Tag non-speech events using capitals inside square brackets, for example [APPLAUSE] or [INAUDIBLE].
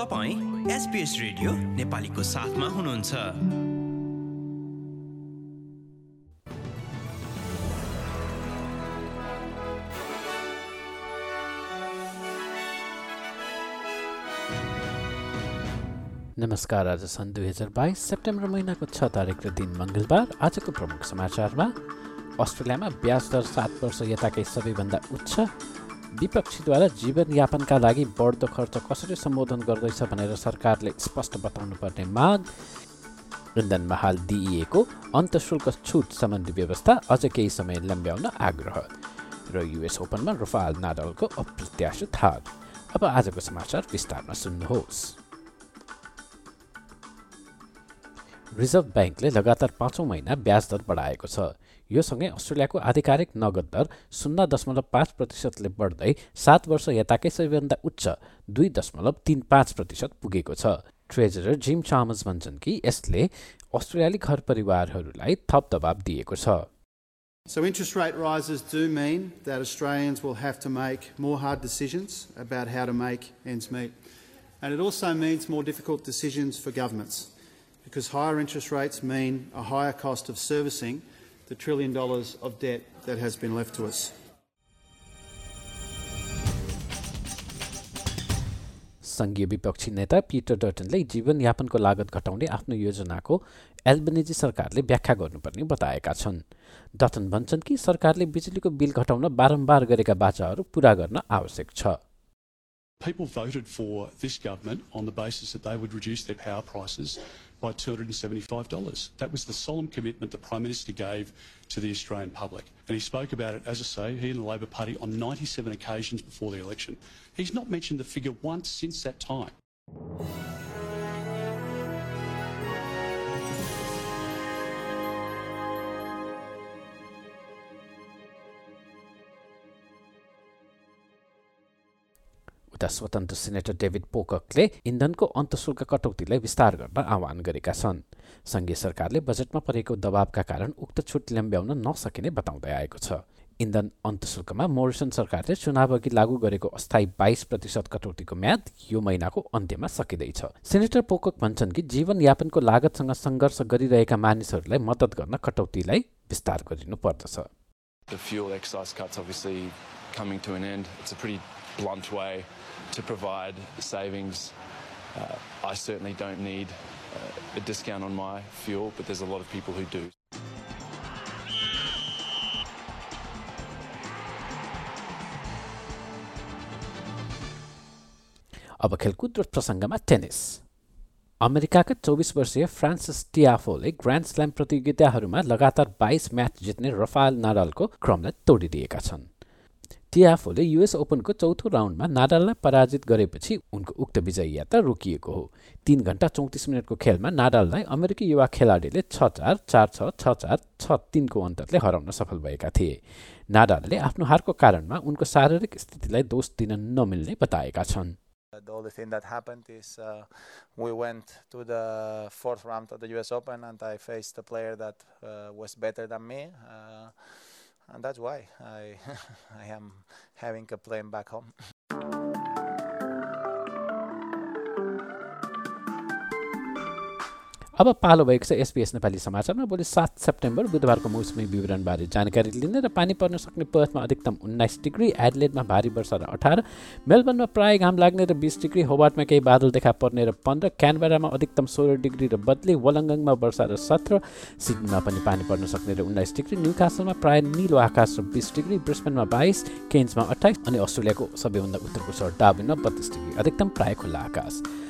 तपाईँ SBS radio नेपालीको साथमा हुनुहुन्छ। नमस्कार आज सन् दुई हजार बाइस सेप्टेम्बर महिनाको छ तारिक र दिन मङ्गलबार। आजको प्रमुख समाचारमा अस्ट्रेलियामा ब्याज दर सात वर्ष यताकै सबैभन्दा उच्च। विपक्षीद्वारा जीवनयापनका लागि बढ्दो खर्च कसरी सम्बोधन गर्दैछ भनेर सरकारले स्पष्ट बताउनु पर्ने माग इन्धनमा हाल दिइएको अन्तशुल्क छुट सम्बन्धी व्यवस्था अझ केही समय लम्ब्याउन आग्रह र युएस ओपनमा रफाल नाडलको अप्रत्याशित हार अब आजको समाचार विस्तारमा सुन्नुहोस्। रिजर्भ ब्याङ्कले लगातार पाँचौँ महिना ब्याज दर बढाएको छ। यो सँगै अस्ट्रेलियाको आधिकारिक नगद दर शून्य दशमलव पाँच प्रतिशतले बढ्दै सात वर्ष यताकै सबैभन्दा उच्च दुई दशमलव तिन पाँच प्रतिशत पुगेको छ। ट्रेजरर जिम चामस भन्छन् कि यसले अस्ट्रेलियाली घर परिवारहरूलाई थप दबाब दिएको छ। So, interest rate rises do mean that Australians will have to make more hard decisions about how to make ends meet. And it also means more difficult decisions for governments. Because higher interest rates mean a higher cost of servicing the trillion dollars of debt that has been left to us. सङ्घीय विपक्षी नेता Peter डटनले जीवनयापनको लागत घटाउने आफ्नो योजनाको Albanese सरकारले व्याख्या गर्नुपर्ने बताएका छन् डटन भन्छन् कि सरकारले बिजुलीको बिल घटाउन बारम्बार गरेका बाचाहरू पूरा गर्न आवश्यक छ People voted for this government on the basis that they would reduce their power prices by $275. That was the solemn commitment the Prime Minister gave to the Australian public. And he spoke about it, as I say, he and the Labor Party on 97 occasions before the election. He's not mentioned the figure once since that time. उता स्वतन्त्र senator David पोककले इन्धनको अन्तशुल्क कटौतीलाई विस्तार गर्न आह्वान गरेका छन्। सङ्घीय सरकारले बजेटमा परेको दबावका कारण उक्त छुट ल्याम्ब्याउन नसकिने बताउँदै आएको छ। इन्धन अन्तशुल्कमा मोरिसन सरकारले चुनावअघि लागू गरेको अस्थायी बाइस प्रतिशत कटौतीको म्याद यो महिनाको अन्त्यमा सकिँदैछ। सेनेटर पोकक भन्छन् कि जीवनयापनको लागतसँग सङ्घर्ष गरिरहेका मानिसहरूलाई मद्दत गर्न कटौतीलाई विस्तार गरिनु पर्दछ Coming to an end. It's a pretty blunt way to provide savings. Uh, I certainly don't need uh, a discount on my fuel, but there's a lot of people who do. अब खेलकुद र प्रसङ्गमा tennis अमेरिकाका चौबिस वर्षीय Francis टियाफोले grand slam प्रतियोगिताहरूमा लगातार बाइस match जित्ने रफाल नाडालको क्रमलाई तोडिदिएका छन् टियाफोले युएस ओपनको चौथो राउन्डमा नाडाललाई पराजित गरेपछि उनको उक्त विजयी यात्रा रोकिएको हो तीन घन्टा चौतिस मिनटको खेलमा नाडाललाई अमेरिकी युवा खेलाडीले छ चार चार छ छ चार छ तिनको अन्तरले हराउन सफल भएका थिए नाडालले आफ्नो हारको कारणमा उनको शारीरिक स्थितिलाई दोष दिन नमिल्ने बताएका छन् The only thing that happened is uh, we went to the fourth round of the US Open and I faced a player that uh, was better than me. Uh, and that's why I, [LAUGHS] I am having a plane back home. [LAUGHS] अब पालो भएको छ SBS Nepali समाचारमा। भोलि सात September बुधबारको मौसमी विवरणबारे जानकारी लिने र पानी पर्न सक्ने पर्थमा अधिकतम उन्नाइस डिग्री एडलेडमा भारी वर्षा र अठार मेलबर्नमा प्राय घाम लाग्ने र बिस डिग्री होबार्टमा केही बादल देखा पर्ने र पन्ध्र क्यानबेरामा अधिकतम सोह्र डिग्री र बदली वलङ्गङमा वर्षा र सत्र सिडनीमा पनि पानी पर्न सक्ने र उन्नाइस डिग्री न्यू कासलमा प्राय निलो आकाश र बिस डिग्री ब्रिस्बेनमा बाइस केन्समा अठाइस अनि अस्ट्रेलियाको सबैभन्दा उत्तरको सहर डाबिनमा बत्तिस डिग्री अधिकतम प्राय खुल्ला आकाश।